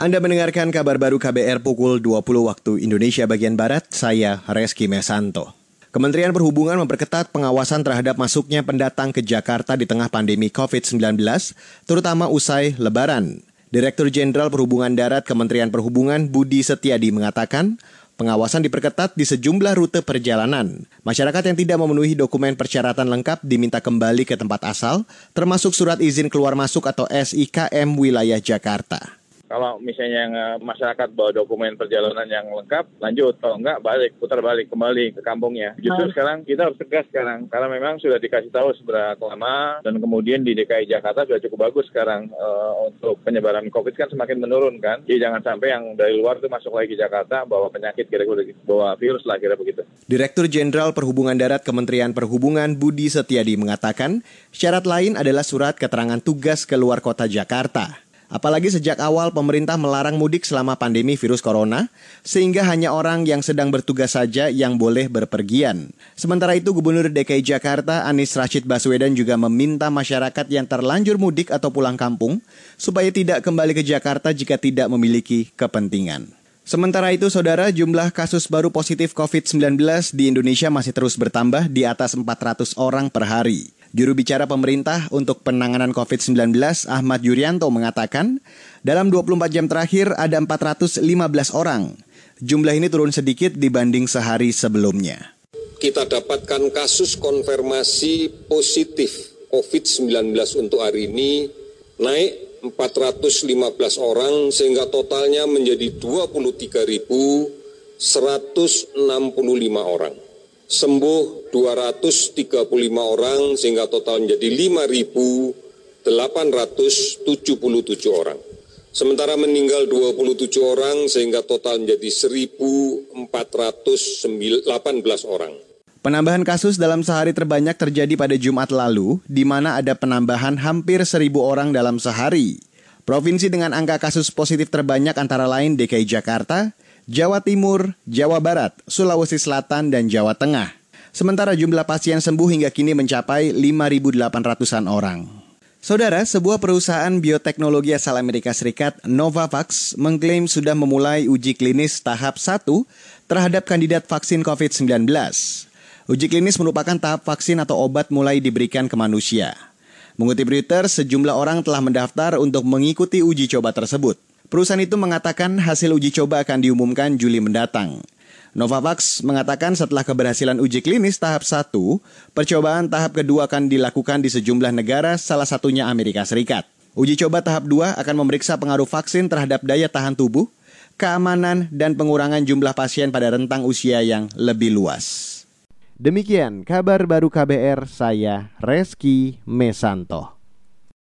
Anda mendengarkan kabar baru KBR pukul 20 waktu Indonesia bagian Barat, saya Reski Mesanto. Kementerian Perhubungan memperketat pengawasan terhadap masuknya pendatang ke Jakarta di tengah pandemi COVID-19, terutama usai Lebaran. Direktur Jenderal Perhubungan Darat Kementerian Perhubungan Budi Setiadi mengatakan, pengawasan diperketat di sejumlah rute perjalanan. Masyarakat yang tidak memenuhi dokumen persyaratan lengkap diminta kembali ke tempat asal, termasuk surat izin keluar masuk atau SIKM wilayah Jakarta. Kalau misalnya yang masyarakat bawa dokumen perjalanan yang lengkap, lanjut. Kalau enggak, balik, putar balik kembali ke kampungnya. Justru nah. sekarang kita harus tegas sekarang. Karena memang sudah dikasih tahu seberapa lama dan kemudian di DKI Jakarta sudah cukup bagus sekarang uh, untuk penyebaran COVID kan semakin menurun kan. Jadi jangan sampai yang dari luar itu masuk lagi ke Jakarta bawa penyakit kira-kira bawa virus lah kira begitu. Direktur Jenderal Perhubungan Darat Kementerian Perhubungan Budi Setiadi mengatakan, syarat lain adalah surat keterangan tugas keluar kota Jakarta. Apalagi sejak awal pemerintah melarang mudik selama pandemi virus corona, sehingga hanya orang yang sedang bertugas saja yang boleh berpergian. Sementara itu, Gubernur DKI Jakarta Anies Rashid Baswedan juga meminta masyarakat yang terlanjur mudik atau pulang kampung supaya tidak kembali ke Jakarta jika tidak memiliki kepentingan. Sementara itu, saudara, jumlah kasus baru positif COVID-19 di Indonesia masih terus bertambah di atas 400 orang per hari. Juru bicara pemerintah untuk penanganan COVID-19 Ahmad Yuryanto mengatakan, dalam 24 jam terakhir ada 415 orang. Jumlah ini turun sedikit dibanding sehari sebelumnya. Kita dapatkan kasus konfirmasi positif COVID-19 untuk hari ini naik 415 orang sehingga totalnya menjadi 23.165 orang sembuh 235 orang sehingga total menjadi 5.877 orang. Sementara meninggal 27 orang sehingga total menjadi 1.418 orang. Penambahan kasus dalam sehari terbanyak terjadi pada Jumat lalu, di mana ada penambahan hampir 1.000 orang dalam sehari. Provinsi dengan angka kasus positif terbanyak antara lain DKI Jakarta, Jawa Timur, Jawa Barat, Sulawesi Selatan, dan Jawa Tengah. Sementara jumlah pasien sembuh hingga kini mencapai 5.800-an orang. Saudara, sebuah perusahaan bioteknologi asal Amerika Serikat, Novavax, mengklaim sudah memulai uji klinis tahap 1 terhadap kandidat vaksin COVID-19. Uji klinis merupakan tahap vaksin atau obat mulai diberikan ke manusia. Mengutip Reuters, sejumlah orang telah mendaftar untuk mengikuti uji coba tersebut. Perusahaan itu mengatakan hasil uji coba akan diumumkan Juli mendatang. Novavax mengatakan setelah keberhasilan uji klinis tahap 1, percobaan tahap kedua akan dilakukan di sejumlah negara, salah satunya Amerika Serikat. Uji coba tahap 2 akan memeriksa pengaruh vaksin terhadap daya tahan tubuh, keamanan, dan pengurangan jumlah pasien pada rentang usia yang lebih luas. Demikian kabar baru KBR, saya Reski Mesanto.